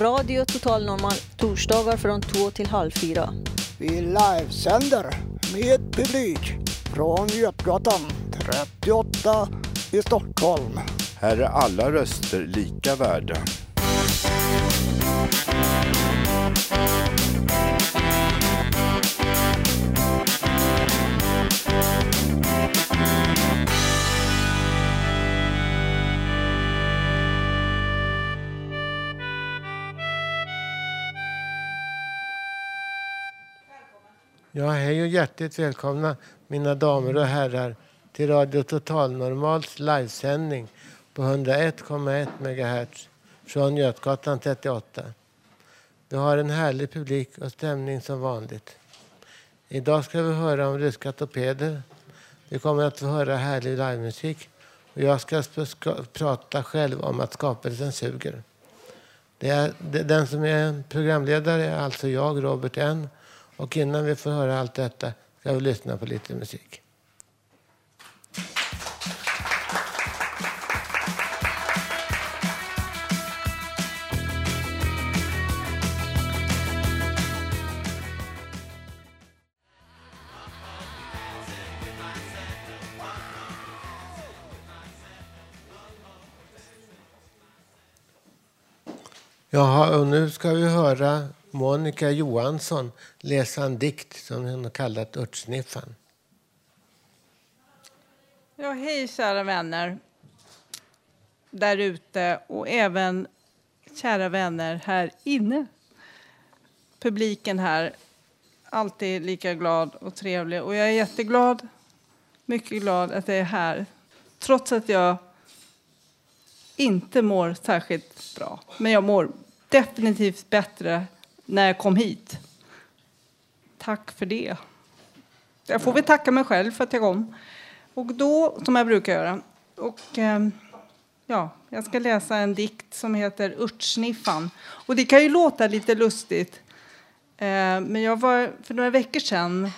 Radio Total Normal torsdagar från två till halv fyra. Vi livesänder med publik från Götgatan 38 i Stockholm. Här är alla röster lika värda. Ja, hej och hjärtligt välkomna mina damer och herrar till Radio Total Normals livesändning på 101,1 MHz från Götgatan 38. Vi har en härlig publik och stämning som vanligt. Idag ska vi höra om ryska torpeder. Vi kommer att få höra härlig livemusik och jag ska, prata själv om att skapelsen suger. Det är, det, den som är programledare är alltså jag, Robert N. Och innan vi får höra allt detta ska vi lyssna på lite musik. Jaha, och nu ska vi höra Monica Johansson läsa en dikt som hon har kallat Örtsniffan. Ja, hej kära vänner där ute och även kära vänner här inne. Publiken här, alltid lika glad och trevlig. Och jag är jätteglad, mycket glad att jag är här. Trots att jag inte mår särskilt bra. Men jag mår definitivt bättre när jag kom hit. Tack för det. Jag får väl tacka mig själv för att jag kom. Och då, som jag brukar göra. Och, eh, ja, jag ska läsa en dikt som heter Örtsniffan. Och det kan ju låta lite lustigt. Eh, men jag var, för några veckor sedan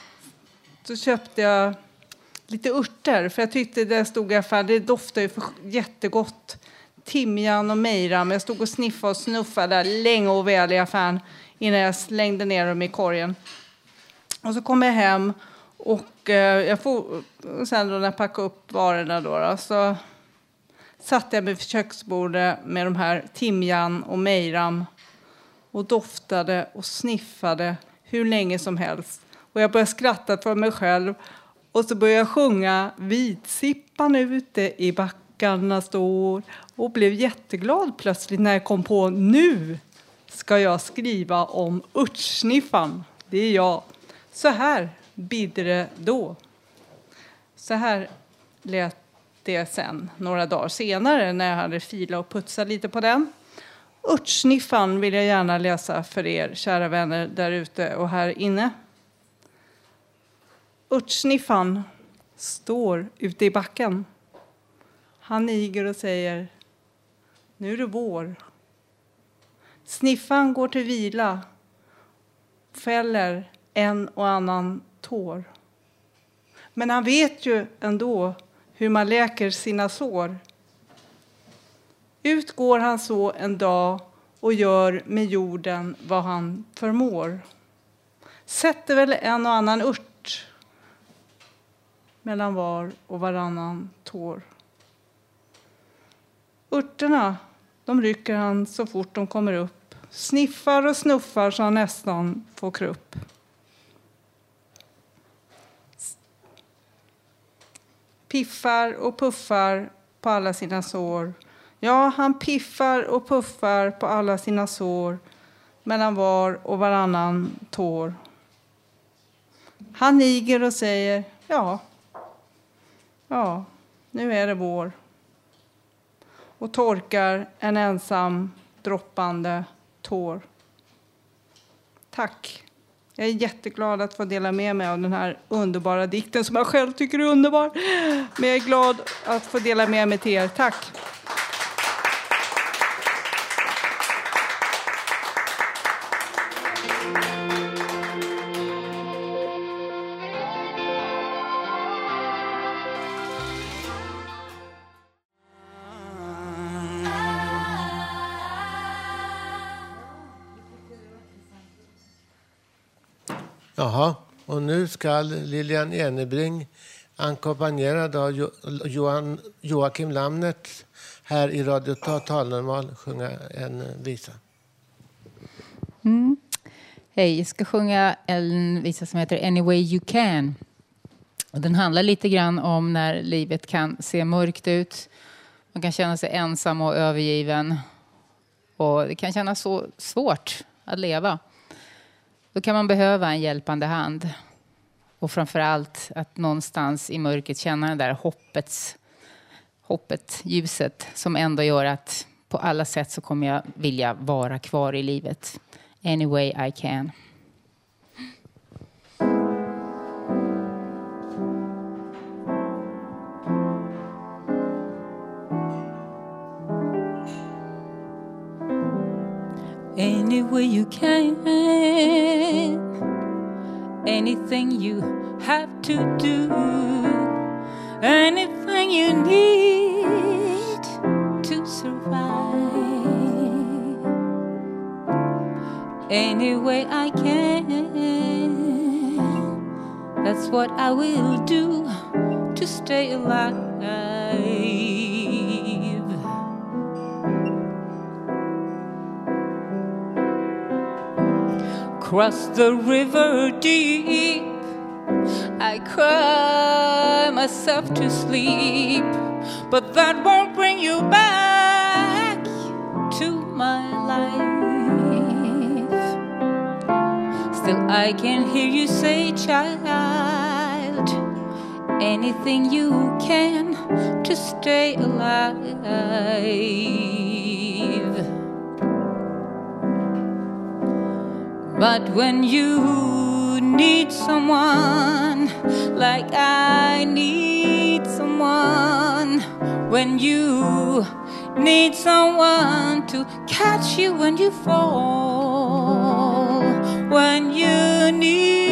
så köpte jag lite örter. För jag tyckte det stod i affären, det doftar ju för jättegott. Timjan och mejram. Jag stod och sniffade och snuffade länge och väl i affären innan jag slängde ner dem i korgen. Och så kom jag hem och eh, jag får, sen då när jag packade upp varorna då, då, så satte jag mig vid köksbordet med de här timjan och mejram och doftade och sniffade hur länge som helst. Och jag började skratta för mig själv och så började jag sjunga Vitsippan ute i backarna står och blev jätteglad plötsligt när jag kom på nu ska jag skriva om örtsniffan. Det är jag. Så här bidde det då. Så här lät det sen, några dagar senare, när jag hade filat och putsat lite på den. Örtsniffan vill jag gärna läsa för er, kära vänner där ute och här inne. Örtsniffan står ute i backen. Han niger och säger Nu är det vår. Sniffan går till vila, fäller en och annan tår. Men han vet ju ändå hur man läker sina sår. Ut går han så en dag och gör med jorden vad han förmår. Sätter väl en och annan ört mellan var och varannan tår. Örterna de rycker han så fort de kommer upp. Sniffar och snuffar så han nästan får krupp. Piffar och puffar på alla sina sår. Ja, han piffar och puffar på alla sina sår mellan var och varannan tår. Han niger och säger ja, ja, nu är det vår och torkar en ensam droppande tår. Tack. Jag är jätteglad att få dela med mig av den här underbara dikten som jag själv tycker är underbar. Men jag är glad att få dela med mig till er. Tack. Jaha, och nu ska Lilian Enebring ackompanjerad av jo Johan, Joakim Lamnet här i Radio Totalnormal sjunga en eh, visa. Mm. Hej, jag ska sjunga en visa som heter Any way you can. Och den handlar lite grann om när livet kan se mörkt ut. Man kan känna sig ensam och övergiven. Och det kan kännas så svårt att leva. Då kan man behöva en hjälpande hand. Och framför allt att någonstans i mörkret känna det där hoppets, hoppet, ljuset som ändå gör att på alla sätt så kommer jag vilja vara kvar i livet. Any way I can. Any way you can, anything you have to do, anything you need to survive. Any way I can, that's what I will do to stay alive. Cross the river deep. I cry myself to sleep, but that won't bring you back to my life. Still, I can hear you say, child, anything you can to stay alive. But when you need someone like I need someone, when you need someone to catch you when you fall, when you need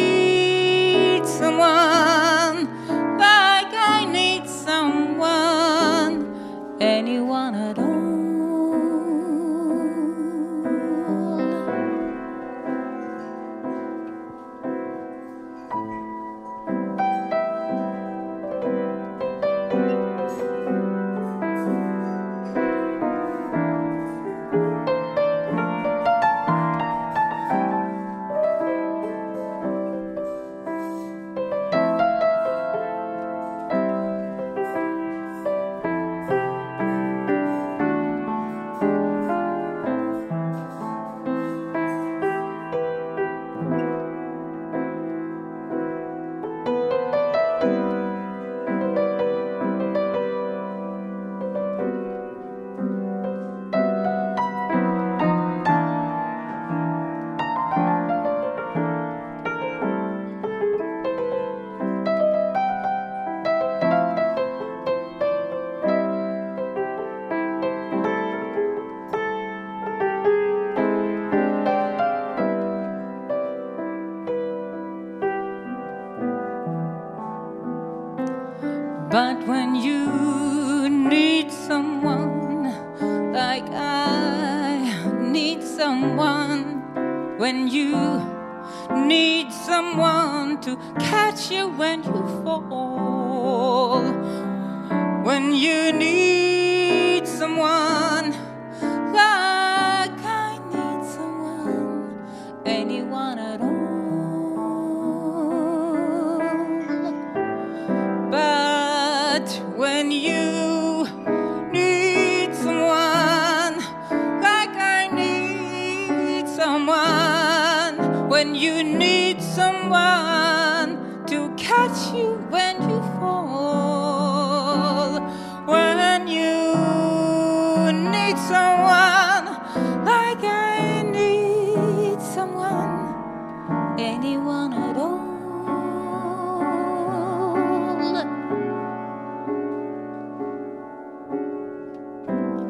someone to catch you when you fall, when you need someone like I need someone, anyone at all.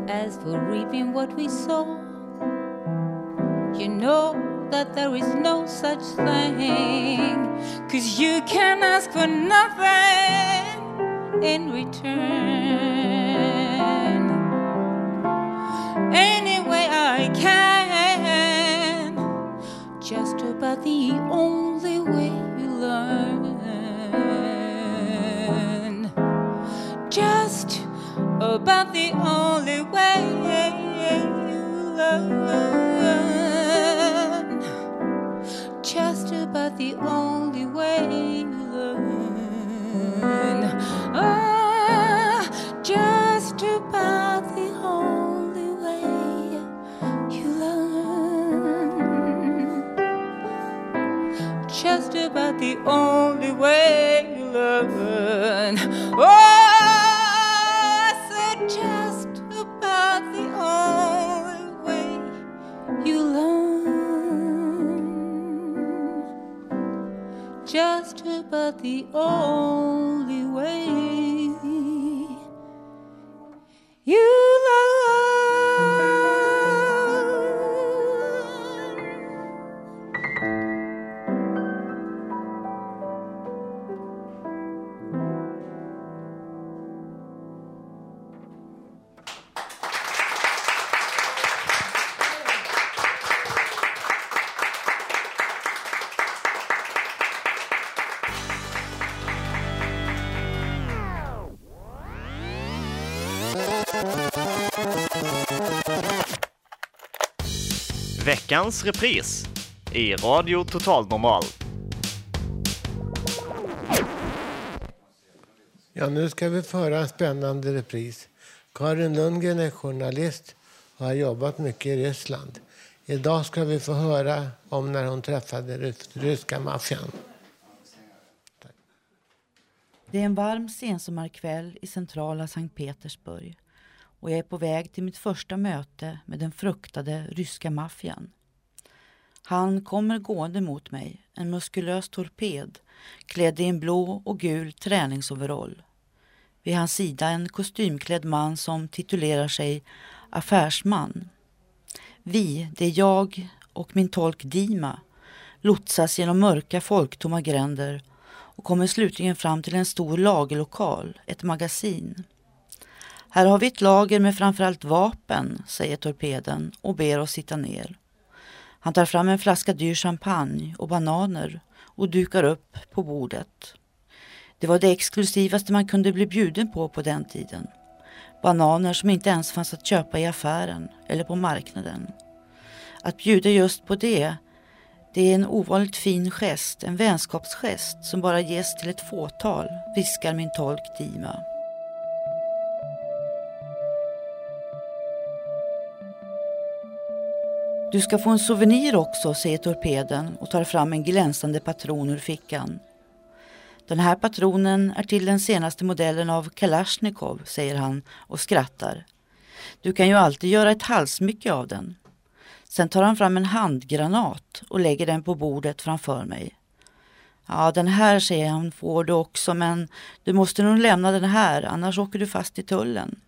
As for reaping what we sow, you know that there is no such thing. Cause you can ask for nothing in return. Any way I can, just about the only way you learn. Just about the only way you learn. About the only way you learn. Ah, just about the only way you learn. Just about the only way you learn. Oh, Just about the only way you learn. Veckans repris i Radio Total Normal. Ja, nu ska vi föra en spännande repris. Karin Lundgren är journalist och har jobbat mycket i Ryssland. Idag ska vi få höra om när hon träffade rys- ryska maffian. Det är en varm sensommarkväll i centrala Sankt Petersburg och jag är på väg till mitt första möte med den fruktade ryska maffian. Han kommer gående mot mig, en muskulös torped klädd i en blå och gul träningsoverall. Vid hans sida en kostymklädd man som titulerar sig affärsman. Vi, det är jag och min tolk Dima, lotsas genom mörka folktomma gränder och kommer slutligen fram till en stor lagerlokal, ett magasin. Här har vi ett lager med framförallt vapen, säger torpeden och ber oss sitta ner. Han tar fram en flaska dyr champagne och bananer och dukar upp på bordet. Det var det exklusivaste man kunde bli bjuden på på den tiden. Bananer som inte ens fanns att köpa i affären eller på marknaden. Att bjuda just på det, det är en ovanligt fin gest, en vänskapsgest som bara ges till ett fåtal, viskar min tolk Dima. Du ska få en souvenir också, säger torpeden och tar fram en glänsande patron ur fickan. Den här patronen är till den senaste modellen av Kalashnikov, säger han och skrattar. Du kan ju alltid göra ett halsmycke av den. Sen tar han fram en handgranat och lägger den på bordet framför mig. Ja, den här, säger han, får du också, men du måste nog lämna den här, annars åker du fast i tullen.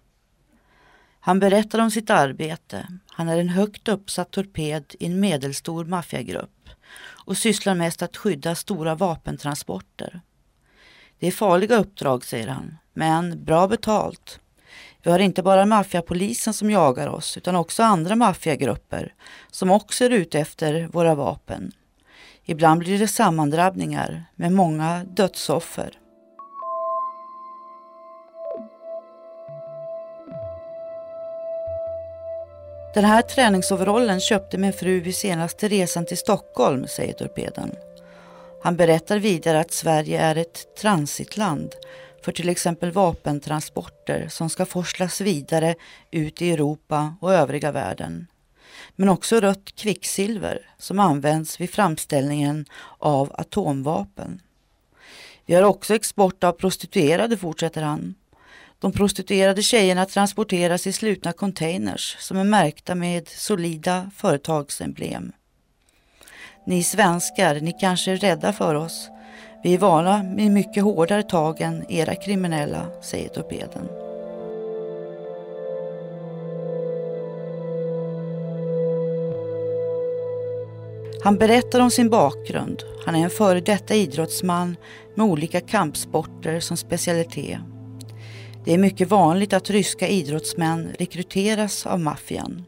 Han berättar om sitt arbete. Han är en högt uppsatt torped i en medelstor maffiagrupp och sysslar mest att skydda stora vapentransporter. Det är farliga uppdrag, säger han, men bra betalt. Vi har inte bara maffiapolisen som jagar oss utan också andra maffiagrupper som också är ute efter våra vapen. Ibland blir det sammandrabbningar med många dödsoffer. Den här träningsoverallen köpte min fru vid senaste resan till Stockholm, säger torpeden. Han berättar vidare att Sverige är ett transitland för till exempel vapentransporter som ska forslas vidare ut i Europa och övriga världen. Men också rött kvicksilver som används vid framställningen av atomvapen. Vi har också export av prostituerade, fortsätter han. De prostituerade tjejerna transporteras i slutna containers som är märkta med solida företagsemblem. Ni svenskar, ni kanske är rädda för oss. Vi är vana med mycket hårdare tag än era kriminella, säger torpeden. Han berättar om sin bakgrund. Han är en före detta idrottsman med olika kampsporter som specialitet. Det är mycket vanligt att ryska idrottsmän rekryteras av maffian.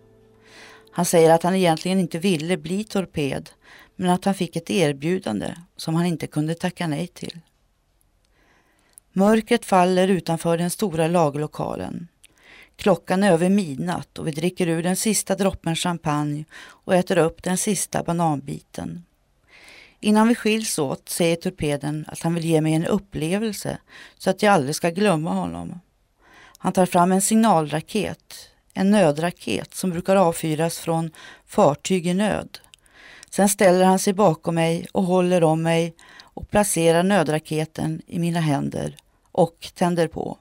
Han säger att han egentligen inte ville bli torped men att han fick ett erbjudande som han inte kunde tacka nej till. Mörkret faller utanför den stora lagerlokalen. Klockan är över midnatt och vi dricker ur den sista droppen champagne och äter upp den sista bananbiten. Innan vi skiljs åt säger torpeden att han vill ge mig en upplevelse så att jag aldrig ska glömma honom. Han tar fram en signalraket, en nödraket som brukar avfyras från fartyg i nöd. Sen ställer han sig bakom mig och håller om mig och placerar nödraketen i mina händer och tänder på.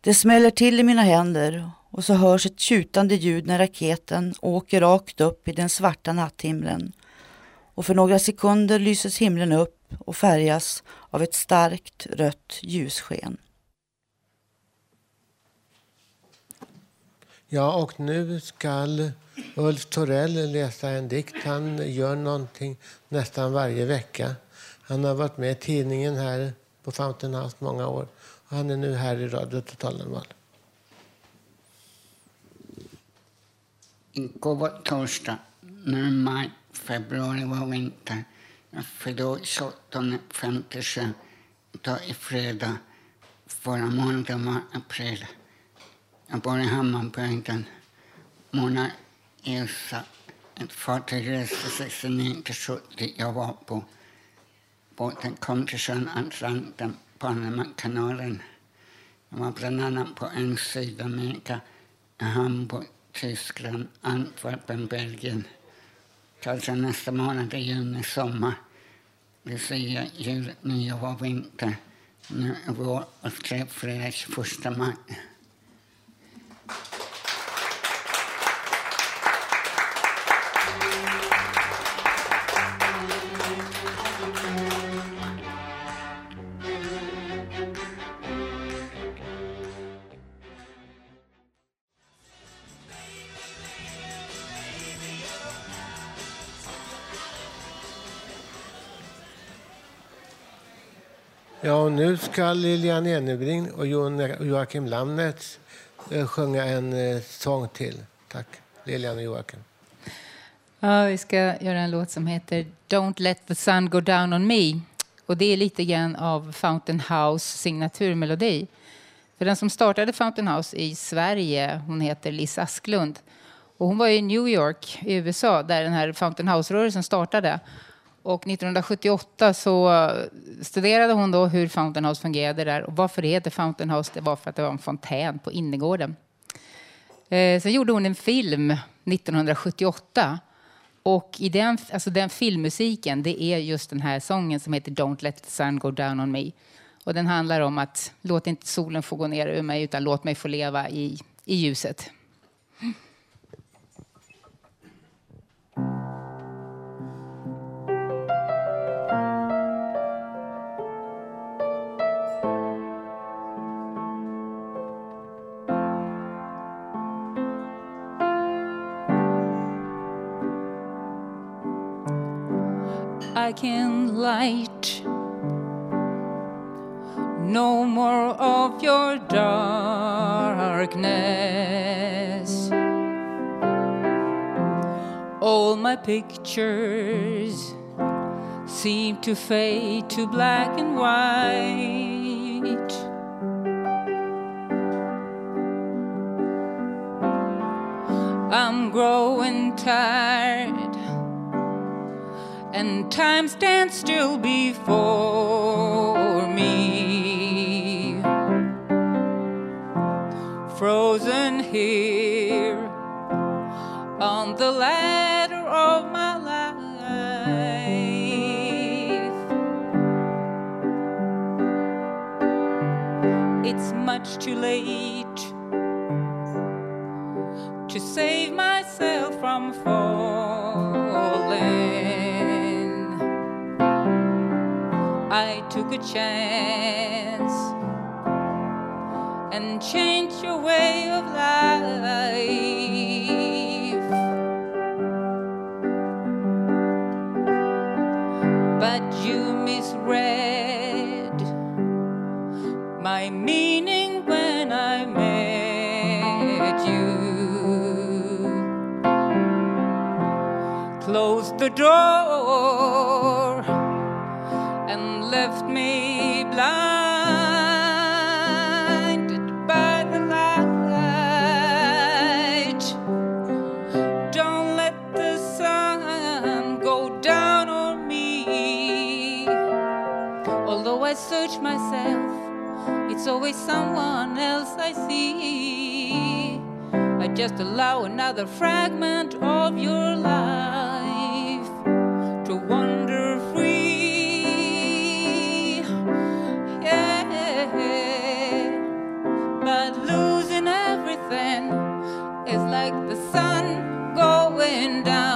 Det smäller till i mina händer och så hörs ett tjutande ljud när raketen åker rakt upp i den svarta natthimlen. Och för några sekunder lyses himlen upp och färgas av ett starkt rött ljussken. Ja, och nu skall Ulf Torell läsa en dikt. Han gör någonting nästan varje vecka. Han har varit med i tidningen här på Fountain House många år. Och han är nu här i Radio Total Normal. Igår var torsdag, maj, februari var vinter. Jag fyllde 28, 57. Idag är fredag. Förra månaden var april. Jag bor i Hammarbygden. Mona Elsa. Ett fartyg reste 69 till 70. Jag var på båten kom till sjön Atlanten, Panamakanalen. Jag var bland annat på en Sydamerika, Hamburg, Tyskland, Antwerpen, Belgien. Kanske nästa månad i juni, sommar. Lucia, jul, nyår och vinter. Nu är vår och tre fredag 21 maj. Ja, och nu ska Lilian Enebring och Joakim Lamnitz eh, sjunga en eh, sång till. Tack, Lilian och Joakim. Ja, vi ska göra en låt som heter Don't let the sun go down on me. Och det är lite grann av Fountain House signaturmelodi. För den som startade Fountain House i Sverige, hon heter Liz Asklund. Och hon var i New York i USA där den här Fountain House-rörelsen startade. Och 1978 så studerade hon då hur Fountain House fungerade där. Och varför det heter Fountain House, det var för att det var en fontän på innergården. Eh, sen gjorde hon en film 1978. Och i den, alltså den filmmusiken, det är just den här sången som heter Don't let the sun go down on me. Och den handlar om att låt inte solen få gå ner över mig utan låt mig få leva i, i ljuset. I can light no more of your darkness. All my pictures seem to fade to black and white. I'm growing tired and time stands still before me. Frozen here on the ladder of my life. It's much too late to save myself from falling. A chance and change your way of life. But you misread my meaning when I met you. Close the door always someone else I see. I just allow another fragment of your life to wander free. Yeah, but losing everything is like the sun going down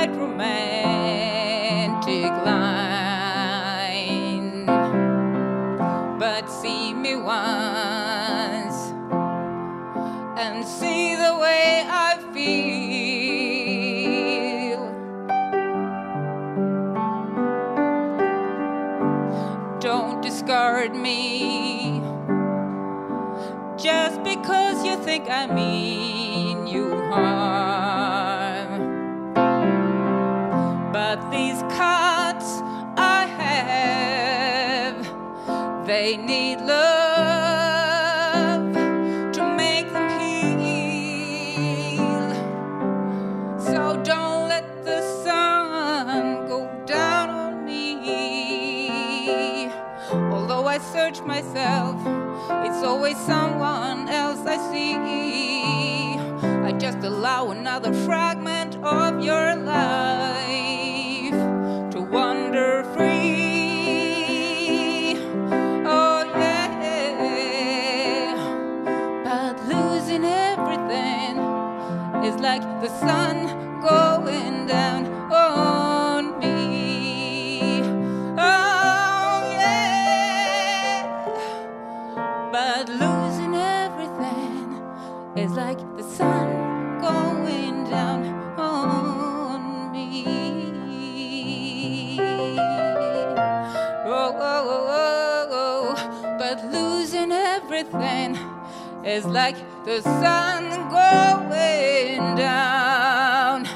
all the right romantic line, but see me once and see the way I feel. Don't discard me just because you think I'm mean they need love to make them heal. So don't let the sun go down on me. Although I search myself, it's always someone else I see. I just allow another fragment of your life like the sun going down on me. Oh, yeah. But losing everything is like the sun going down on me. Oh, oh, oh, oh, oh. But losing everything is like the sun going down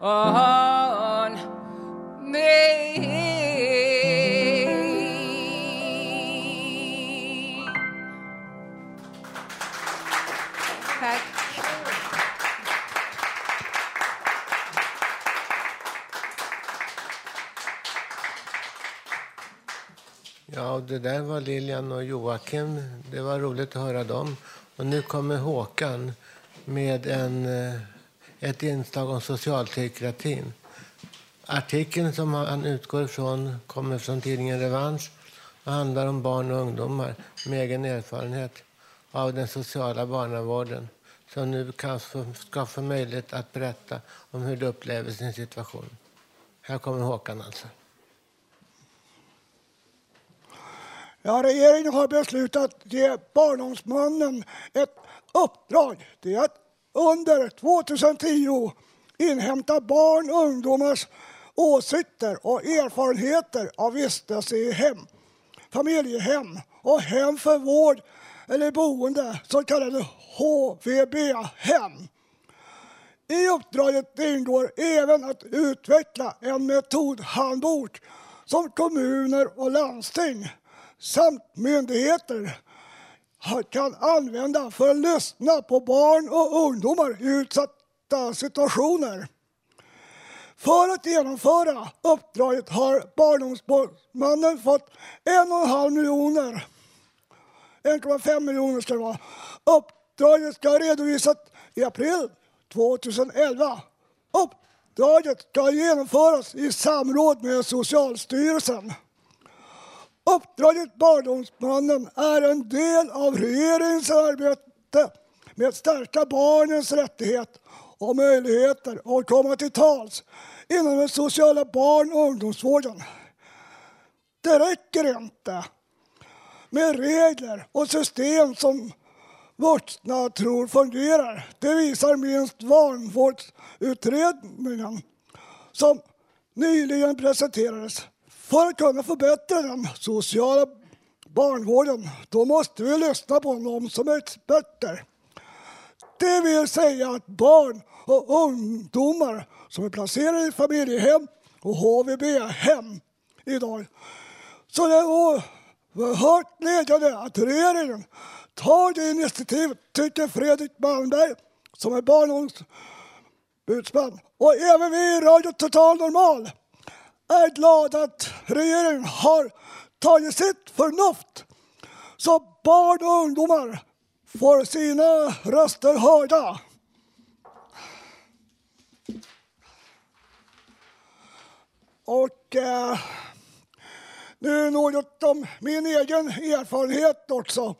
on me. Tack. Ja, det där var Lilian och Joakim. Det var roligt att höra dem. Och nu kommer Håkan med en, eh, ett inslag om socialpsykiatrin. Artikeln som han utgår ifrån kommer från tidningen Revansch och handlar om barn och ungdomar med egen erfarenhet av den sociala barnavården som nu kan få, ska få möjlighet att berätta om hur de upplever sin situation. Här kommer Håkan alltså. Ja, regeringen har beslutat ge Barnombudsmannen ett uppdrag. Det är att under 2010 inhämta barn och ungdomars åsikter och erfarenheter av vistelse i hem, familjehem och hem för vård eller boende, så kallade HVB-hem. I uppdraget ingår även att utveckla en metodhandbok som kommuner och landsting samt myndigheter kan använda för att lyssna på barn och ungdomar i utsatta situationer. För att genomföra uppdraget har Barnombudsmannen fått en och en halv miljoner 1,5 miljoner ska det vara. Uppdraget ska redovisas i april 2011. Uppdraget ska genomföras i samråd med Socialstyrelsen. Uppdraget Barndomsmannen är en del av regeringens arbete med att stärka barnens rättighet och möjligheter att komma till tals inom den sociala barn och ungdomsvården. Det räcker inte med regler och system som vuxna tror fungerar. Det visar minst vanvårdsutredningen som nyligen presenterades. För att kunna förbättra den sociala barnvården då måste vi lyssna på dem som är experter. Det vill säga att barn och ungdomar som är placerade i familjehem och HVB-hem idag. Så det är oerhört glädjande att regeringen tar det initiativet, tycker Fredrik Malmberg som är barnombudsman. Och även vi i Radio Total Normal är glad att regeringen har tagit sitt förnuft så barn och ungdomar får sina röster hörda. Och eh, nu något om min egen erfarenhet också.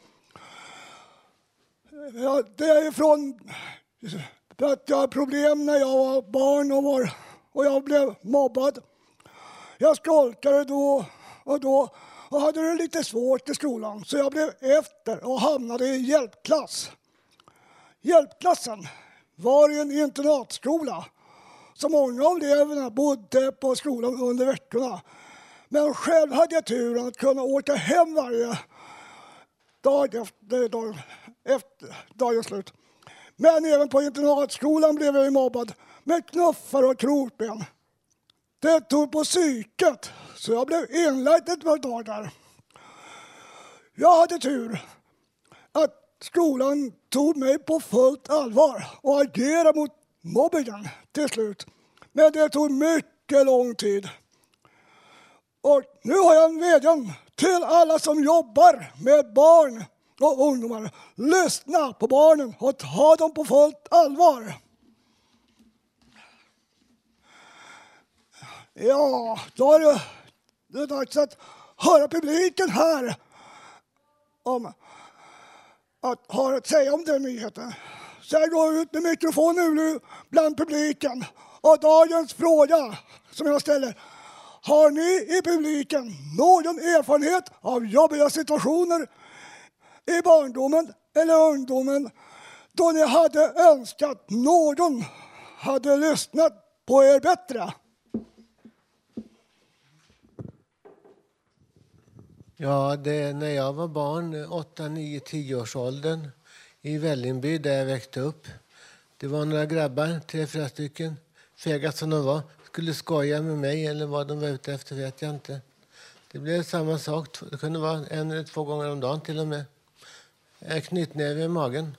Ja, det är från att jag hade problem när jag var barn och, var, och jag blev mobbad. Jag skolkade då och då och hade det lite svårt i skolan så jag blev efter och hamnade i hjälpklass. Hjälpklassen var i en internatskola så många av eleverna bodde på skolan under veckorna. Men själv hade jag turen att kunna åka hem varje dag efter, dag, efter dagens slut. Men även på internatskolan blev jag mobbad med knuffar och krokben. Det tog på psyket, så jag blev inlagd ett par dagar. Jag hade tur att skolan tog mig på fullt allvar och agerade mot mobbingen till slut. Men det tog mycket lång tid. Och nu har jag en vädjan till alla som jobbar med barn och ungdomar. Lyssna på barnen och ta dem på fullt allvar. Ja, då är det, det är dags att höra publiken här om att ha att säga om den nyheten. Så jag går ut med mikrofonen nu bland publiken. Och dagens fråga som jag ställer. Har ni i publiken någon erfarenhet av jobbiga situationer i barndomen eller ungdomen då ni hade önskat någon hade lyssnat på er bättre? Ja, det, när jag var barn, 8, 9, 10 års åldern i Vällingby där jag växte upp. Det var några grabbar, tre, fyra stycken, fega som de var, skulle skoja med mig eller vad de var ute efter vet jag inte. Det blev samma sak, det kunde vara en eller två gånger om dagen till och med. Knytnäve i magen.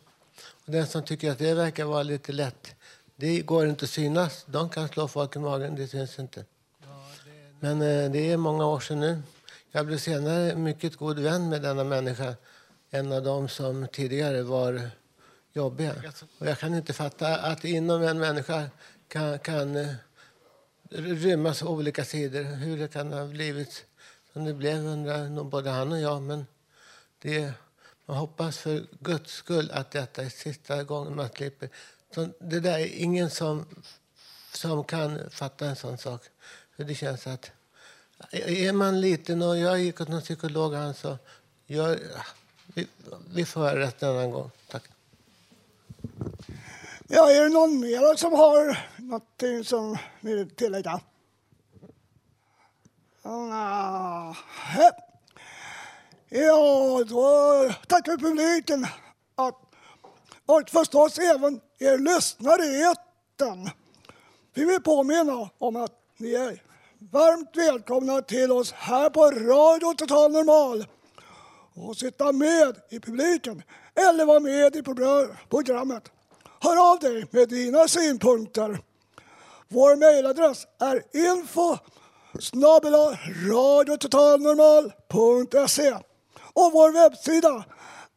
Och den som tycker att det verkar vara lite lätt, det går inte att synas. De kan slå folk i magen, det syns inte. Men eh, det är många år sedan nu. Jag blev senare mycket god vän med denna människa. En av dem som tidigare var jobbiga. Och jag kan inte fatta att inom en människa kan, kan eh, rymmas olika sidor. Hur det kan ha blivit som det blev undrar nog både han och jag. Men det, man hoppas för Guds skull att detta är sista gången man slipper. Så det där är ingen som, som kan fatta en sån sak. För det känns att är man liten och jag gick åt någon psykolog han sa jag, vi, vi får höra rätt en annan gång. Tack. Ja, är det någon mer som har någonting som ni vill tillägga? Ja, då tackar vi publiken att, och förstås även er lyssnare i etern. Vi vill påminna om att ni är varmt välkomna till oss här på Radio Total Normal och sitta med i publiken eller vara med i programmet. Hör av dig med dina synpunkter. Vår mejladress är info radiototalnormal.se och vår webbsida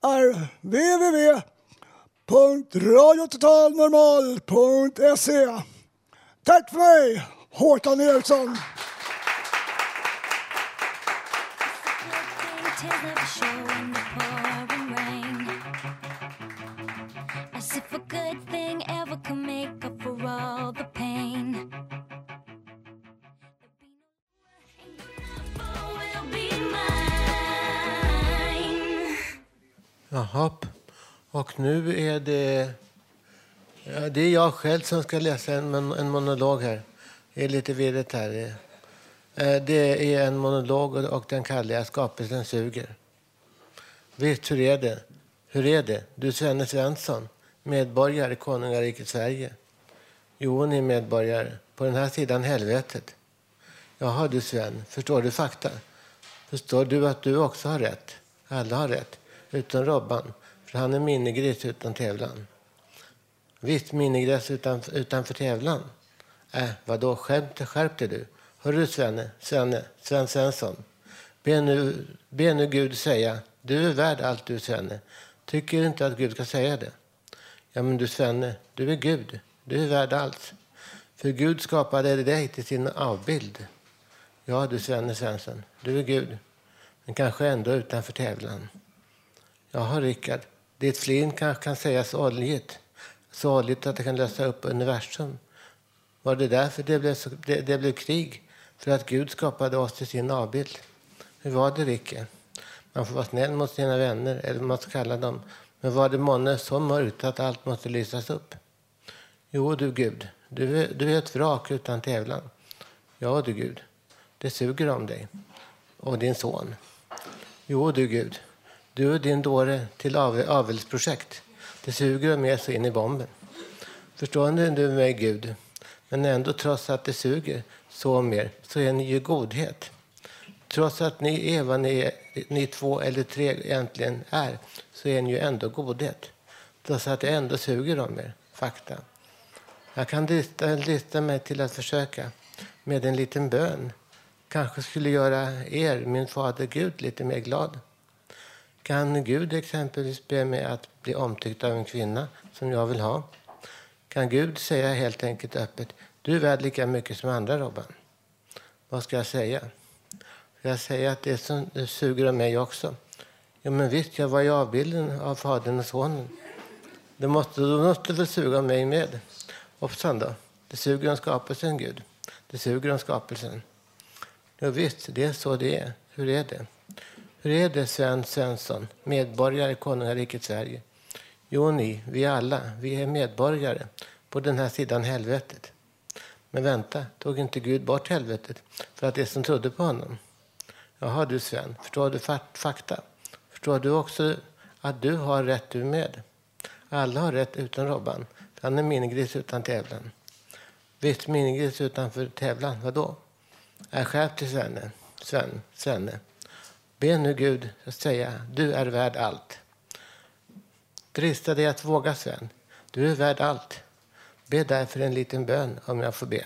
är www.radiototalnormal.se Tack för mig, Håkan Eriksson. As if a good thing ever could make up for all the pain. Will be mine. Jaha. Och nu är det... Ja, det är jag själv som ska läsa en, en monolog här. Det är lite virrigt här. Eh, det- är en monolog och- och den kallar jag Skapelsen suger. Visst, hur är det? Hur är det? Du Svenne Svensson, medborgare i konungariket Sverige. Jo, ni är medborgare. På den här sidan helvetet. Jaha du Sven, förstår du fakta? Förstår du att du också har rätt? Alla har rätt, utom Robban, för han är minigris utan tävlan. Visst, minigris utan, utanför tävlan. Äh, vadå, skämt, skärp dig du. Hörru Svenne, Svenne, Sven Svensson. Be nu, be nu Gud säga, du är värd allt du Svenne. Tycker du inte att Gud ska säga det? Ja men du Svenne, du är Gud. Du är värd allt. För Gud skapade dig till sin avbild. Ja du Svenne Svensson, du är Gud. Men kanske ändå utanför tävlan. Jaha Rickard, ditt flin kanske kan sägas oljigt. Så oljigt att det kan lösa upp universum. Var det därför det blev, så, det, det blev krig? För att Gud skapade oss till sin avbild? Hur var det Ricke? Man får vara snäll mot sina vänner, eller vad man ska kalla dem. Men var det månne så mörkt att allt måste lysas upp? Jo du Gud, du är, du är ett vrak utan tävlan. Ja du Gud, det suger om dig. Och din son. Jo du Gud, du och din dåre till av, avelsprojekt. Det suger med så in i bomben. Förstår du mig Gud? Men ändå trots att det suger så mer så är ni ju godhet. Trots att ni är vad ni, är, ni två eller tre egentligen är så är ni ju ändå godhet. Trots att det ändå suger om er. Fakta. Jag kan drista mig till att försöka med en liten bön. Kanske skulle göra er, min fader Gud, lite mer glad. Kan Gud exempelvis be mig att bli omtyckt av en kvinna som jag vill ha? Kan Gud säga helt enkelt öppet, du är värd lika mycket som andra Robban? Vad ska jag säga? Ska jag säga att det, som, det suger om mig också? Ja, men visst, jag var ju avbilden av Fadern och Sonen. Det måste, då måste väl suga om mig med. Hoppsan då. Det suger om skapelsen, Gud. Det suger om skapelsen. Ja, visst, det är så det är. Hur är det? Hur är det, Sven Svensson, medborgare i konungariket Sverige? Jo, ni, vi alla, vi är medborgare på den här sidan helvetet. Men vänta, tog inte Gud bort helvetet för att det som trodde på honom? Jaha du Sven, förstår du fakta? Förstår du också att du har rätt du med? Alla har rätt utom Robban. Han är minigris utan tävlan. Visst, minigris utanför tävlan. Vadå? Är skärp till Svenne. Sven, Svenne. Be nu Gud att säga, du är värd allt. Drista dig att våga Sven. Du är värd allt. Be därför en liten bön om jag får be.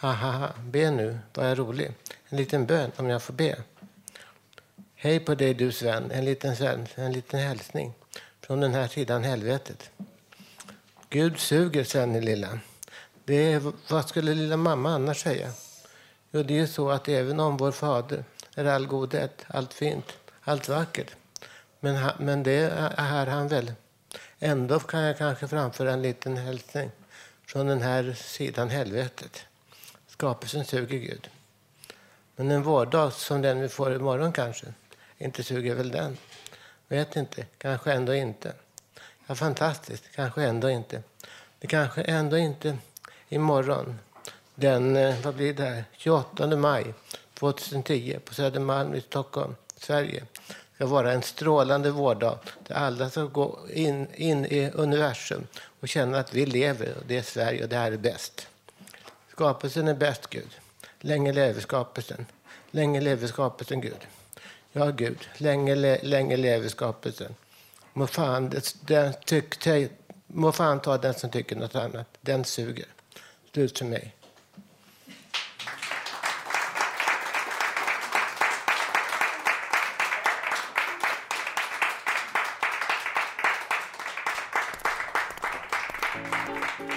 Ha, ha, ha. Be nu, var jag rolig. En liten bön om jag får be. Hej på dig du Sven, en liten, Sven, en liten hälsning från den här sidan helvetet. Gud suger Sven lilla. Det är, vad skulle lilla mamma annars säga? Jo, det är ju så att även om vår fader är all godhet, allt fint, allt vackert. Men, men det är han väl. Ändå kan jag kanske framföra en liten hälsning från den här sidan helvetet. Skapelsen suger Gud. Men en vårdag som den vi får imorgon kanske, inte suger väl den? Vet inte, kanske ändå inte. Ja, fantastiskt, kanske ändå inte. Det kanske ändå inte imorgon, den, eh, vad blir det här, 28 maj 2010 på Södermalm i Stockholm, Sverige, ska vara en strålande vårdag där alla ska gå in, in i universum och känna att vi lever och det är Sverige och det här är bäst. Skapelsen är bäst, Gud. Länge leve skapelsen. Länge leve skapelsen, Gud. Ja, Gud. Länge, le, länge leve skapelsen. Må fan, det- den tyck, te- må fan ta den som tycker något annat. Den suger. Slut för mig.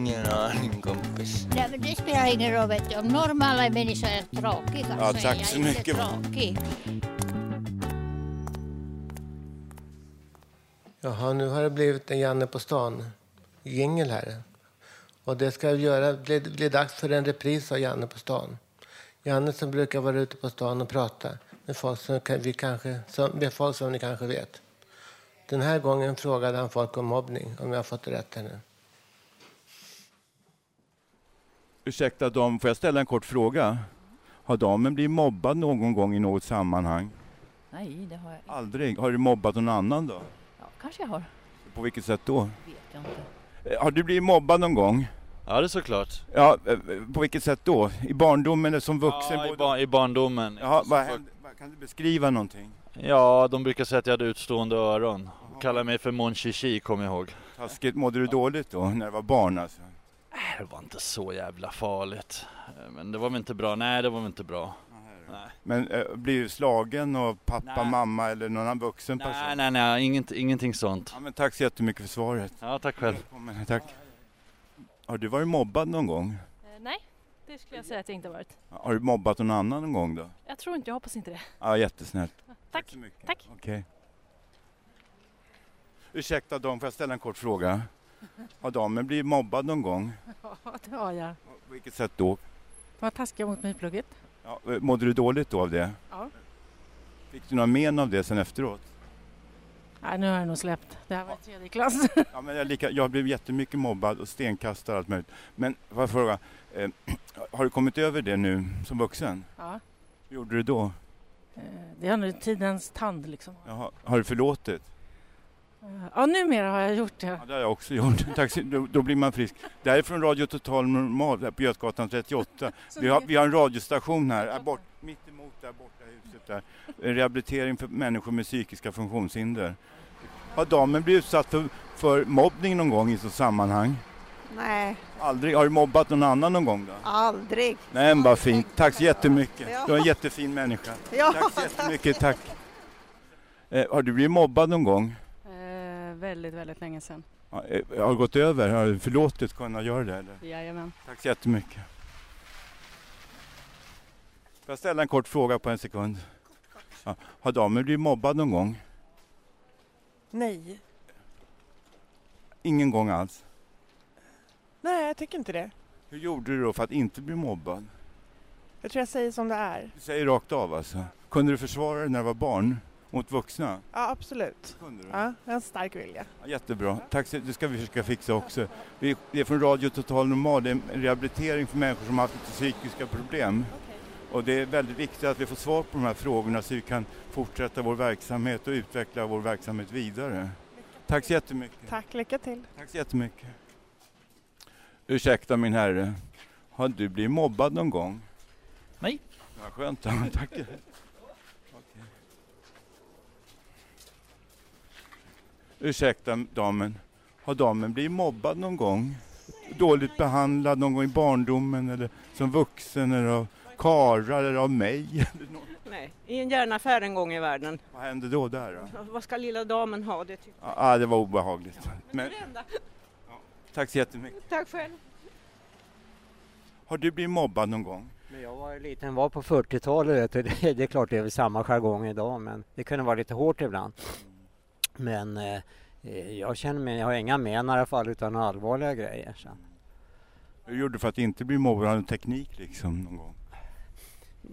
Ingen aning kompis. Nej, men det spelar ingen roll. Vet du. Om normala människor är tråkiga Ja, så tack är jag så inte mycket. tråkig. Jaha, nu har det blivit en Janne på stan jingel här. Och det ska göra, bli, bli dags för en repris av Janne på stan. Janne som brukar vara ute på stan och prata med folk som, vi kanske, som, med folk som ni kanske vet. Den här gången frågade han folk om mobbning, om jag har fått rätt här nu. Ursäkta dam, får jag ställa en kort fråga? Har damen blivit mobbad någon gång i något sammanhang? Nej, det har jag inte. Aldrig? Har du mobbat någon annan då? Ja, kanske jag har. På vilket sätt då? Vet jag inte. Eh, Har du blivit mobbad någon gång? Ja, det är såklart. Ja, eh, på vilket sätt då? I barndomen eller som vuxen? Ja, i, bar- i barndomen. Jaha, vad hände? Kan du beskriva någonting? Ja, de brukar säga att jag hade utstående öron. Kallar mig för Mon Chichi, kommer jag ihåg. Taskigt. Mådde du dåligt då, när du var barn alltså? Äh, Det var inte så jävla farligt. Eh, Men det var väl inte bra. Nej, det var väl inte bra. Nej, Men eh, blir du slagen av pappa, Nej. mamma eller någon annan vuxen person? nej, nej, nej inget, ingenting sånt. Ja, men tack så jättemycket för svaret. Ja, tack själv. Välkommen, tack. Har du varit mobbad någon gång? Eh, Nej, det skulle jag säga att jag inte har varit. Har du mobbat någon annan någon gång då? Jag tror inte, jag hoppas inte det. Ja, jättesnällt. Tack. så mycket. Tack. Okej. Ursäkta dam, får jag ställa en kort fråga? Har damen blivit mobbad någon gång? Ja, det har jag. På vilket sätt då? De var taskiga mot mig i plugget. Ja, eh, mådde du dåligt då av det? Ja. Fick du några men av det sen efteråt? Nej, nu har jag nog släppt. Det här var i tredje klass. Ja, men jag, lika, jag blev jättemycket mobbad och stenkastad och allt möjligt. Men får jag fråga, eh, har du kommit över det nu som vuxen? Ja. Hur gjorde du då? Eh, Det är nu tidens tand liksom. Jaha, har du förlåtit? Ja, numera har jag gjort det. Ja, det har jag också gjort. Tack, så- då, då blir man frisk. Det här är från Radio Total Normal här på Götgatan 38. Vi har, vi har en radiostation här, här bort, mitt emot där borta huset där. Rehabilitering för människor med psykiska funktionshinder. Har damen blivit utsatt för, för mobbning någon gång i så sammanhang? Nej, Aldrig? Har du mobbat någon annan någon gång då? aldrig. Nej, men vad fint. Tack så jättemycket. Ja. Du är en jättefin människa. Ja. Tack så jättemycket. Tack. Eh, har du blivit mobbad någon gång? Väldigt, väldigt länge sedan. Ja, eh, har det gått över? Har du förlåtit kunnat göra det? Eller? Jajamän. Tack så jättemycket. Får jag ställa en kort fråga på en sekund? Ja. Har damen blivit mobbad någon gång? Nej. Ingen gång alls? Nej, jag tycker inte det. Hur gjorde du då för att inte bli mobbad? Jag tror jag säger som det är. Du säger rakt av alltså. Kunde du försvara dig när du var barn mot vuxna? Ja, absolut. Kunde du? Ja, jag har en stark vilja. Ja, jättebra. Tack, så- det ska vi försöka fixa också. Vi, det är från Radio Total Normal, det är en rehabilitering för människor som har haft lite psykiska problem. Och det är väldigt viktigt att vi får svar på de här frågorna så vi kan fortsätta vår verksamhet och utveckla vår verksamhet vidare. Tack så jättemycket. Tack, lycka till. Tack så jättemycket. Ursäkta min herre, har du blivit mobbad någon gång? Nej. Ja, skönt, tack. Okej. Ursäkta damen, har damen blivit mobbad någon gång? Dåligt behandlad någon gång i barndomen eller som vuxen eller av karlar eller av mig? Nej, i en järnaffär en gång i världen. Vad hände då där? Då? Vad ska lilla damen ha? Det tycker Ja, ah, det var obehagligt. Men, det enda. tack så jättemycket. Tack själv. Har du blivit mobbad någon gång? När jag var liten var på 40-talet, vet du, det, det är klart det är väl samma jargong idag men det kunde vara lite hårt ibland. Men eh, jag känner mig, jag har inga men i alla fall utan allvarliga grejer. Så. Hur gjorde du för att inte bli mobbad? Har teknik liksom någon gång?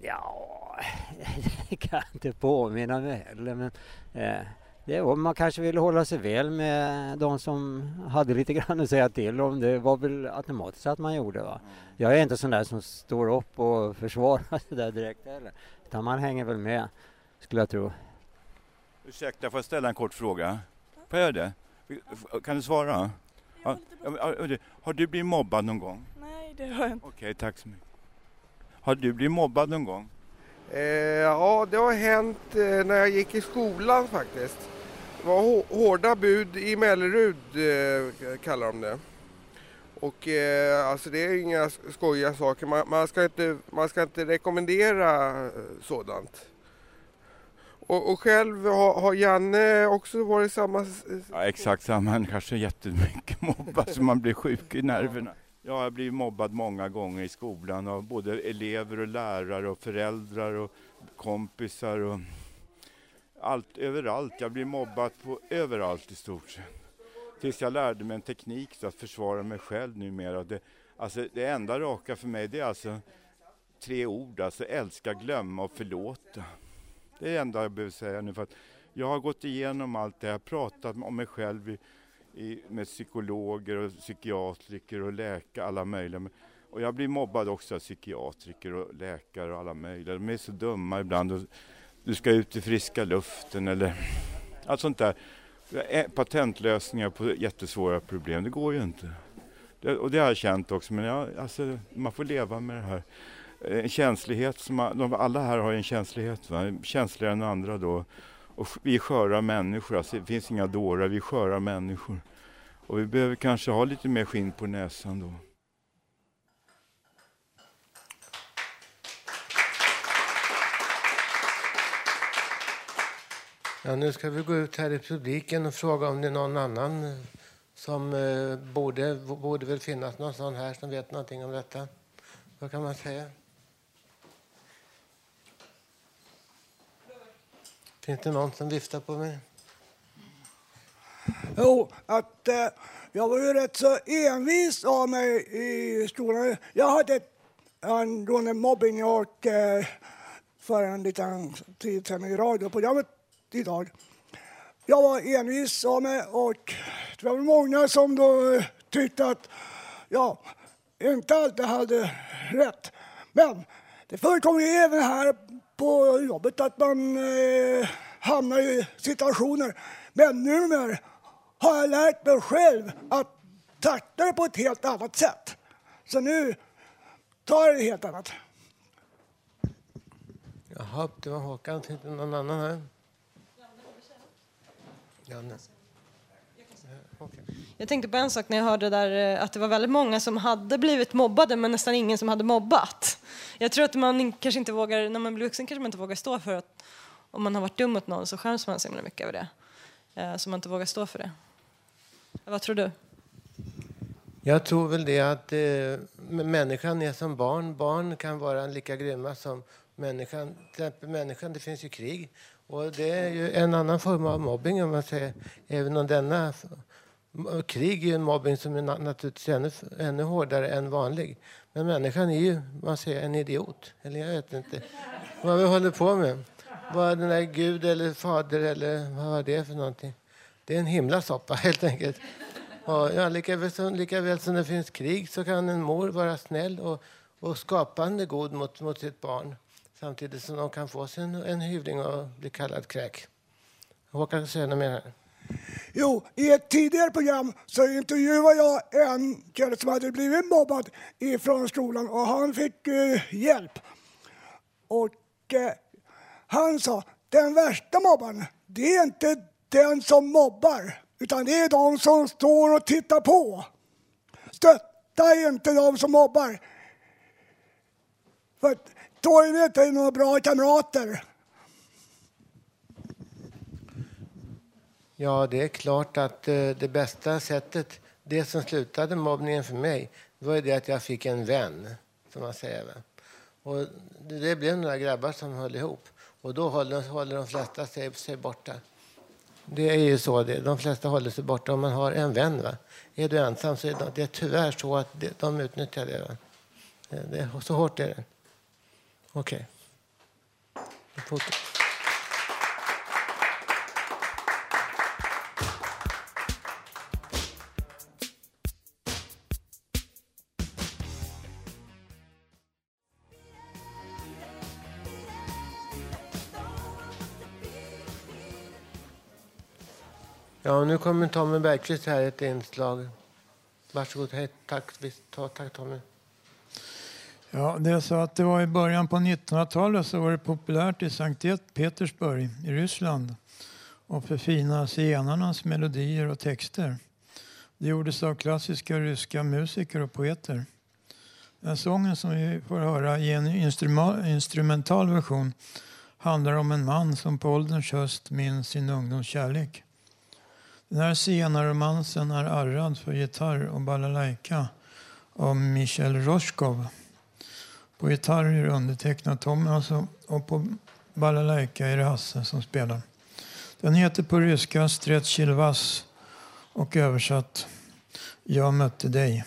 Ja, det kan jag inte påminna mig heller men eh, det var, man kanske ville hålla sig väl med de som hade lite grann att säga till om. Det var väl automatiskt att man gjorde va. Jag är inte sån där som står upp och försvarar det där direkt heller. Utan man hänger väl med, skulle jag tro. Ursäkta, får jag ställa en kort fråga? Får jag det? Kan du svara? Ja, Har du blivit mobbad någon gång? Nej, det har jag inte. Okej, tack så mycket. Har du blivit mobbad någon gång? Eh, ja, det har hänt eh, när jag gick i skolan faktiskt. Det var hå- hårda bud i Mellerud, eh, kallar de det. Och eh, alltså det är inga skojiga saker. Man, man, ska, inte, man ska inte rekommendera eh, sådant. Och, och själv har, har Janne också varit samma... Ja, exakt samma, han kanske jättemycket mobbad så man blir sjuk i nerverna. Ja, jag blir mobbad många gånger i skolan av både elever och lärare och föräldrar och kompisar och allt överallt. Jag blir mobbad på överallt i stort sett. Tills jag lärde mig en teknik så att försvara mig själv numera. Det, alltså, det enda raka för mig det är alltså tre ord, alltså älska, glömma och förlåta. Det är det enda jag behöver säga nu för att jag har gått igenom allt det, här, pratat om mig själv i, i, med psykologer och psykiatriker och läkare, alla möjliga. Och jag blir mobbad också av psykiatriker och läkare och alla möjliga. De är så dumma ibland. Och du ska ut i friska luften eller allt sånt där. Patentlösningar på jättesvåra problem, det går ju inte. Det, och det har jag känt också, men jag, alltså, man får leva med det här. Eh, en känslighet, som de, alla här har en känslighet, va? känsligare än andra då. Och vi är sköra människor, alltså, det finns inga dårar, vi är sköra människor. Och vi behöver kanske ha lite mer skinn på näsan då. Ja, nu ska vi gå ut här i publiken och fråga om det är någon annan eh, som eh, borde, borde väl finnas någon sån här som vet någonting om detta. Vad kan man säga? Finns det någon som viftar på mig? Jo, att eh, jag var ju rätt så envis av mig i skolan. Jag hade ett angående mobbing och eh, för en liten tid sedan i radioprogrammet idag. Jag var envis av mig och det var många som då eh, tyckte att jag inte alltid hade rätt. Men det förekommer ju även här på jobbet att man eh, hamnar i situationer. Men numera har jag lärt mig själv att tackla det på ett helt annat sätt. Så nu tar jag det helt annat. Jaha, det var Håkan. Finns det någon annan här? Janne. Jag tänkte på en sak när jag hörde där eh, att det var väldigt många som hade blivit mobbade men nästan ingen som hade mobbat. Jag tror att man kanske inte vågar, när man blir vuxen kanske man inte vågar stå för att om man har varit dum mot någon så skäms man så himla mycket över det. Eh, så man inte vågar stå för det. Vad tror du? Jag tror väl det att eh, människan är som barn. Barn kan vara lika grymma som människan. Till exempel människan, det finns ju krig. Och det är ju en annan form av mobbing om man säger. Även om denna krig är ju en mobbing som är naturligtvis ännu, ännu hårdare än vanlig. Men människan är ju, man säger, en idiot. Eller jag vet inte vad vi håller på med. Vad den där Gud eller Fader eller vad var det för någonting? Det är en himla soppa helt enkelt. Och ja, lika, väl som, lika väl som det finns krig så kan en mor vara snäll och, och skapande god mot, mot sitt barn samtidigt som de kan få sig en, en hyvling och bli kallad kräk. Håkan säga något mer här. Jo, i ett tidigare program så intervjuade jag en kille som hade blivit mobbad ifrån skolan och han fick eh, hjälp. Och eh, han sa, den värsta mobbaren, det är inte den som mobbar, utan det är de som står och tittar på. Stötta inte de som mobbar. För då är det inte några bra kamrater. Ja, det är klart att eh, det bästa sättet, det som slutade mobbningen för mig, det var det att jag fick en vän, som man säger. Och det, det blev några grabbar som höll ihop. Och då håller, håller de flesta sig, sig borta. Det är ju så. Det. De flesta håller sig borta om man har en vän. Va? Är du ensam så är det, det är tyvärr så att det, de utnyttjar det. Va? Det, det. Så hårt är det. Okej. Okay. Ja, nu kommer Tommy Bergqvist här ett inslag. Varsågod. Hej, tack, ta, tack Tommy. Ja, det är så att det var i början på 1900-talet så var det populärt i Sankt Petersburg i Ryssland och förfina zigenarnas melodier och texter. Det gjordes av klassiska ryska musiker och poeter. Den sången som vi får höra i en instrumental version handlar om en man som på ålderns höst minns sin ungdoms kärlek. Den här zigenarromansen är arrad för gitarr och balalaika av Michel Roskov. På gitarr är det undertecknat Tommy alltså, och på balalaika är det Hasse som spelar. Den heter på ryska Stretchilvas och översatt Jag mötte dig.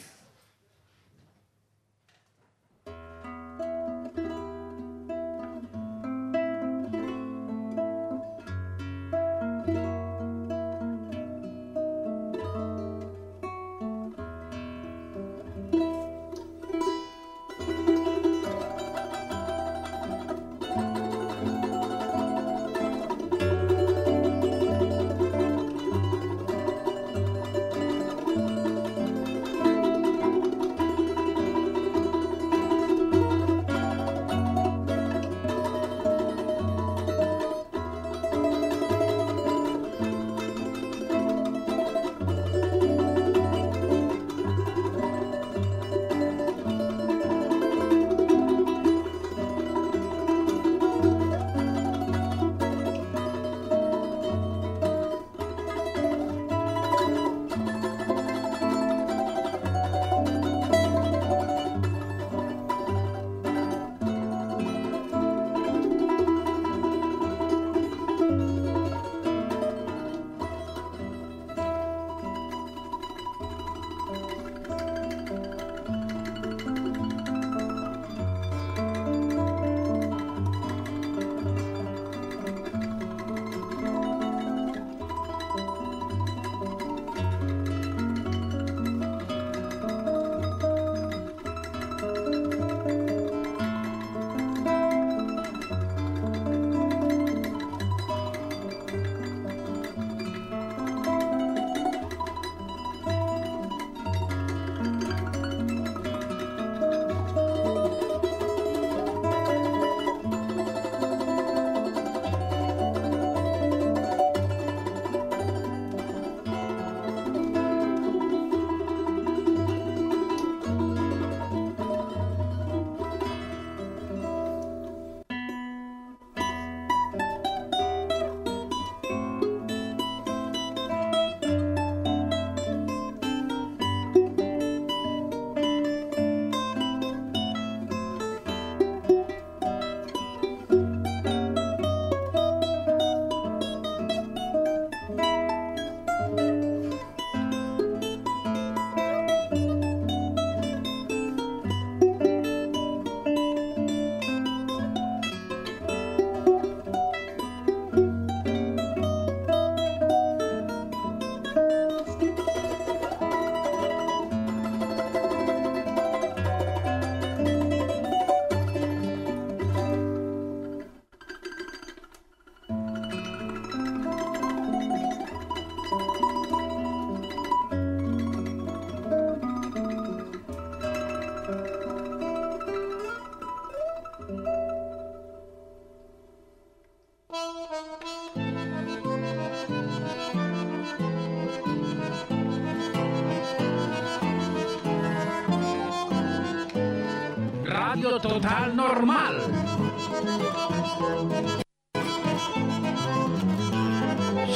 Total Normal.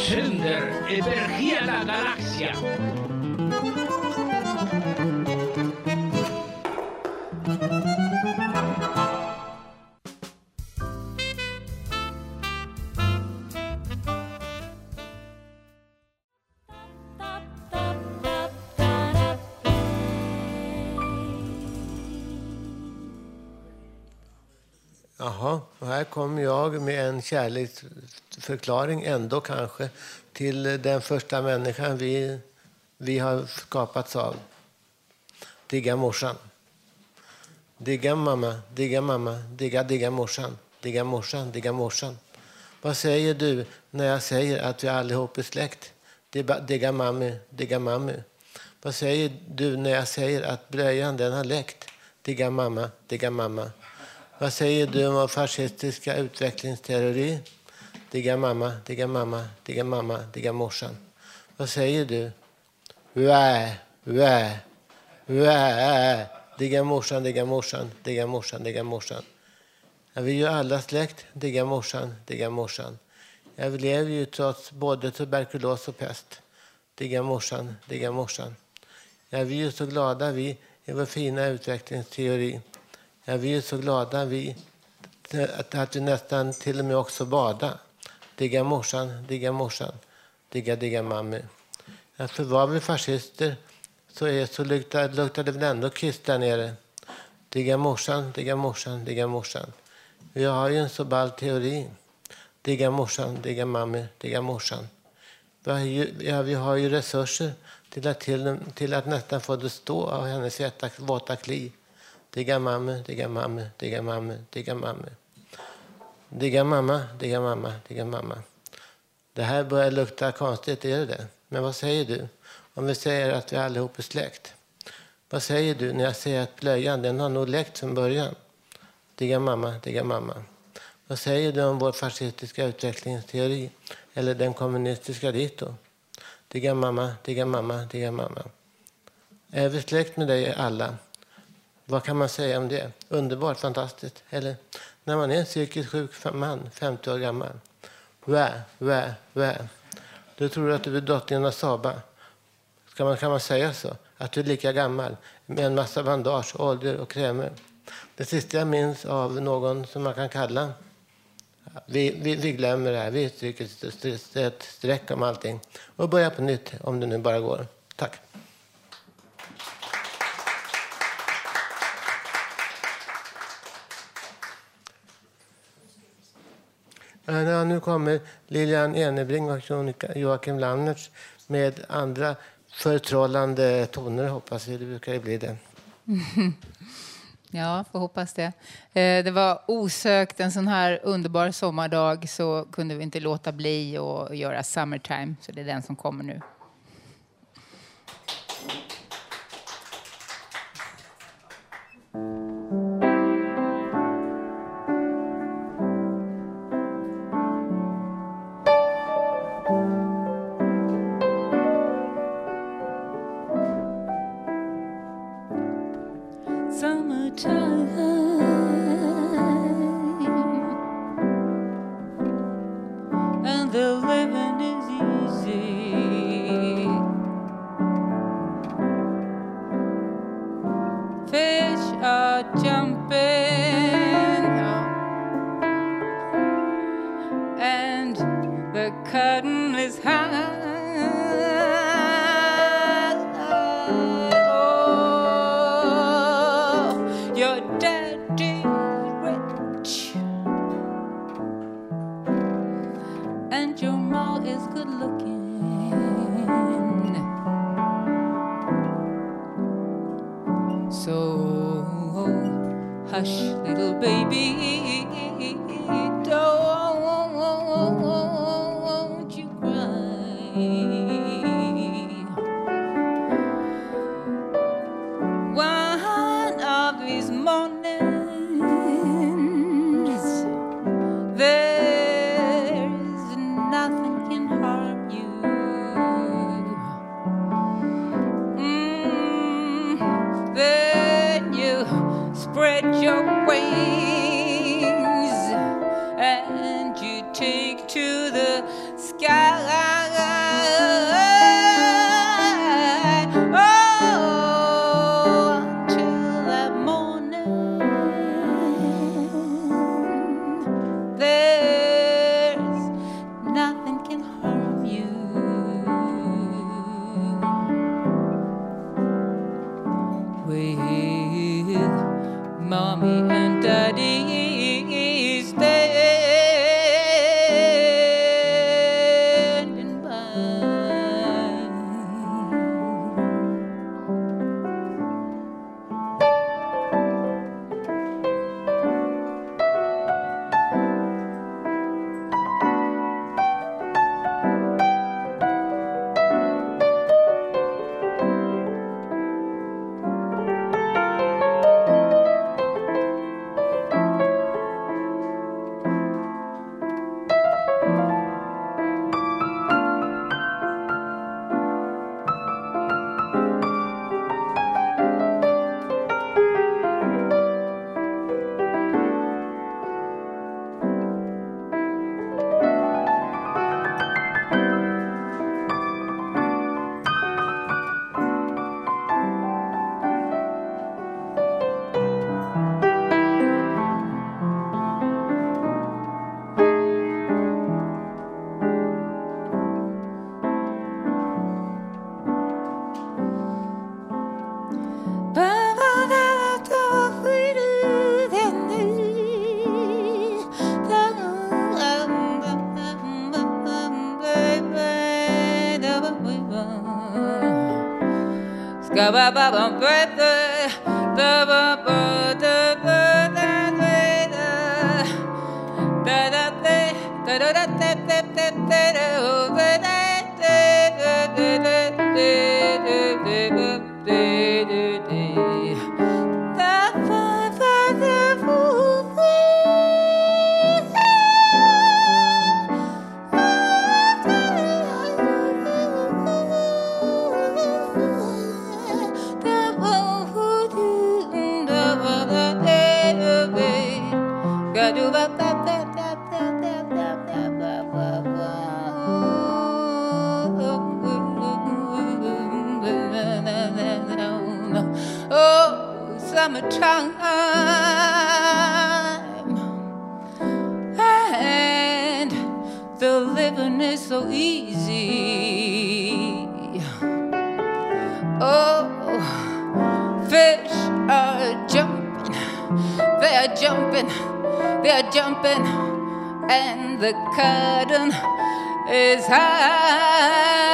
Sänder över hela galaxien. Jaha, och här kommer jag med en kärleksförklaring ändå kanske till den första människan vi, vi har skapats av. Digga morsan. Digga mamma, digga mamma, digga digga morsan, digga morsan, digga morsan. Vad säger du när jag säger att vi allihop är släkt? Digga mammi, digga mammi. Vad säger du när jag säger att blöjan den har läckt? digga mamma, digga mamma. Vad säger du om vår fascistiska utvecklingsteori? Digga mamma, digga mamma, digga mamma, digga morsan. Vad säger du? Vä, vä, vä. Digga morsan, digga morsan, digga morsan, digga morsan. Ja, vi är ju alla släkt. Digga morsan, digga morsan. Jag lever ju trots både tuberkulos och pest. Digga morsan, digga morsan. Ja, vi är ju så glada vi i vår fina utvecklingsteori. Ja, vi är så glada vi att, att vi nästan till och med också bada. Digga morsan, digga morsan, digga digga mammi. Ja, för var vi fascister så, är, så luktar, luktar det väl ändå kiss där nere. Digga morsan, digga morsan, digga morsan. Vi har ju en så ball teori. Digga morsan, digga mammi, digga morsan. Vi har ju, ja, vi har ju resurser till att, till, till att nästan få det stå av hennes våta, våta kli. Digga mamma, digga mamma, digga mamma, digga mamma. Digga mamma, digga mamma, digga mamma. Det här börjar lukta konstigt, är det det? Men vad säger du om vi säger att vi allihop är släkt? Vad säger du när jag säger att blöjan den har nog läckt från början? Digga mamma, digga mamma. Vad säger du om vår fascistiska utvecklingsteori eller den kommunistiska dito? Digga mamma, digga mamma, digga mamma. Är vi släkt med dig alla? Vad kan man säga om det? Underbart, fantastiskt. Eller när man är en psykiskt sjuk man, 50 år gammal. Vä, vä, vä. Du tror att du är drottningen av Saba. Ska man, kan man säga så? Att du är lika gammal med en massa bandage, oljor och krämer. Det sista jag minns av någon som man kan kalla vi, vi, vi glömmer det här. Vi stryker ett streck om allting och börjar på nytt om det nu bara går. Tack. Ja, nu kommer Lilian Enebring och Joakim Lannertz med andra förtrollande toner, hoppas vi. Det brukar ju bli det. Ja, får hoppas det. Eh, det var osökt en sån här underbar sommardag så kunde vi inte låta bli att göra Summertime, så det är den som kommer nu. Georgia. Da da da summertime, and the living is so easy. Oh, fish are jumping, they are jumping, they are jumping, and the curtain is high.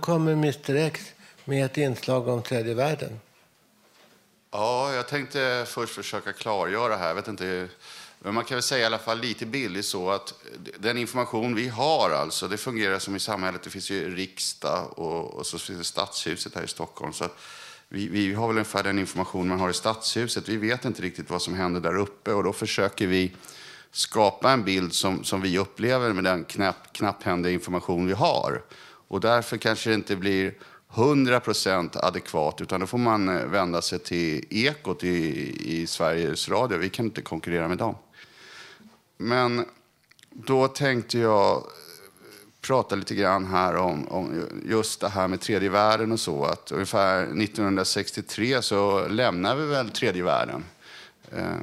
Kommer Mr X med ett inslag om tredje världen. Ja, jag tänkte först försöka klargöra här. Jag vet inte, men man kan väl säga i alla fall lite billigt så att den information vi har, alltså, det fungerar som i samhället. Det finns ju riksdag och, och så finns det stadshuset här i Stockholm. Så att vi, vi har väl ungefär den information man har i stadshuset. Vi vet inte riktigt vad som händer där uppe och då försöker vi skapa en bild som, som vi upplever med den knapp, knapphändiga information vi har. Och därför kanske det inte blir 100% adekvat, utan då får man eh, vända sig till Ekot i, i Sveriges Radio. Vi kan inte konkurrera med dem. Men då tänkte jag eh, prata lite grann här om, om just det här med tredje världen och så. Att ungefär 1963 så lämnar vi väl tredje världen. Eh,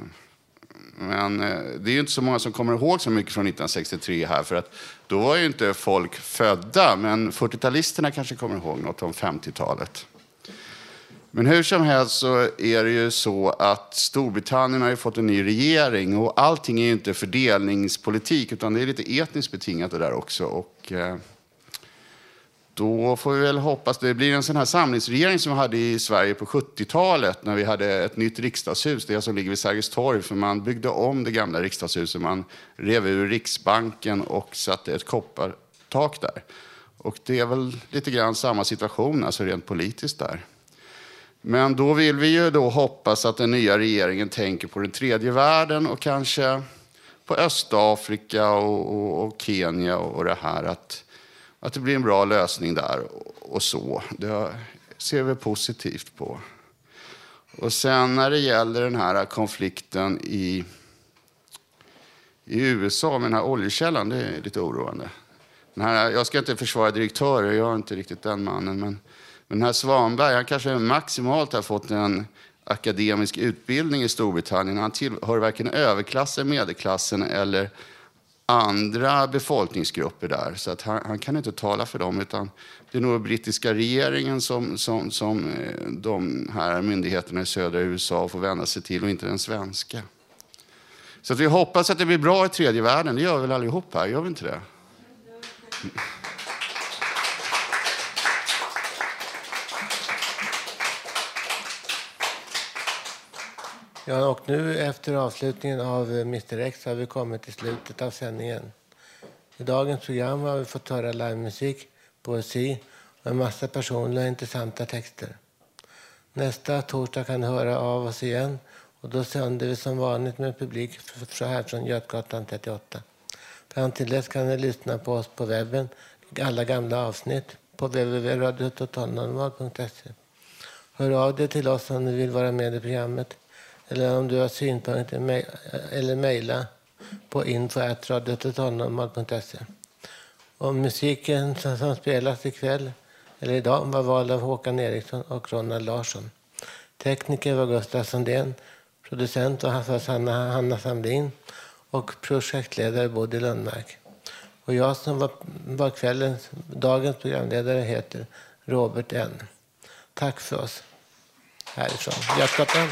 men det är ju inte så många som kommer ihåg så mycket från 1963 här, för att då var ju inte folk födda, men 40-talisterna kanske kommer ihåg något om 50-talet. Men hur som helst så är det ju så att Storbritannien har ju fått en ny regering och allting är ju inte fördelningspolitik utan det är lite etniskt betingat det där också. Och eh, då får vi väl hoppas det blir en sån här samlingsregering som vi hade i Sverige på 70-talet när vi hade ett nytt riksdagshus, det som ligger vid Sergels torg, för man byggde om det gamla riksdagshuset. Man rev ur Riksbanken och satte ett koppartak där. Och det är väl lite grann samma situation, alltså rent politiskt där. Men då vill vi ju då hoppas att den nya regeringen tänker på den tredje världen och kanske på Östafrika och, och, och Kenya och, och det här. Att, att det blir en bra lösning där och, så. Det ser vi positivt på. Och sen när det gäller den här konflikten i, i USA med den här oljekällan, det är lite oroande. Den här, jag ska inte försvara direktörer, jag är inte riktigt den mannen. Men, men den här Svanberg, han kanske maximalt har fått en akademisk utbildning i Storbritannien. Han tillhör varken överklassen, medelklassen eller andra befolkningsgrupper där. Så att han, han, kan inte tala för dem. utan Det är nog brittiska regeringen som, som, som eh, de här myndigheterna i södra USA får vända sig till och inte den svenska. Så att vi hoppas att det blir bra i tredje världen. Det gör vi väl allihop här, gör vi inte det? Ja, och nu efter avslutningen av eh, Mr X har vi kommit till slutet av sändningen. I dagens program har vi fått höra livemusik, poesi och en massa personliga intressanta texter. Nästa torsdag kan ni höra av oss igen och då sänder vi som vanligt med publik så här från Götgatan 38. Fram till dess kan ni lyssna på oss på webben, alla gamla avsnitt på www.radiototalnormal.se. Hör av dig till oss om ni vill vara med i programmet eller om du har synpunkter eller mejla på info.radiototalnormal.se. Och musiken som, spelas ikväll eller idag var vald av Håkan Eriksson och Ronald Larsson. Tekniker var Gustaf Sundén, producent var Hanna, Hanna Samlin och projektledare Bodil Lundmark. Och jag som var, var kvällens, dagens programledare heter Robert N. Tack för oss härifrån Götgatan.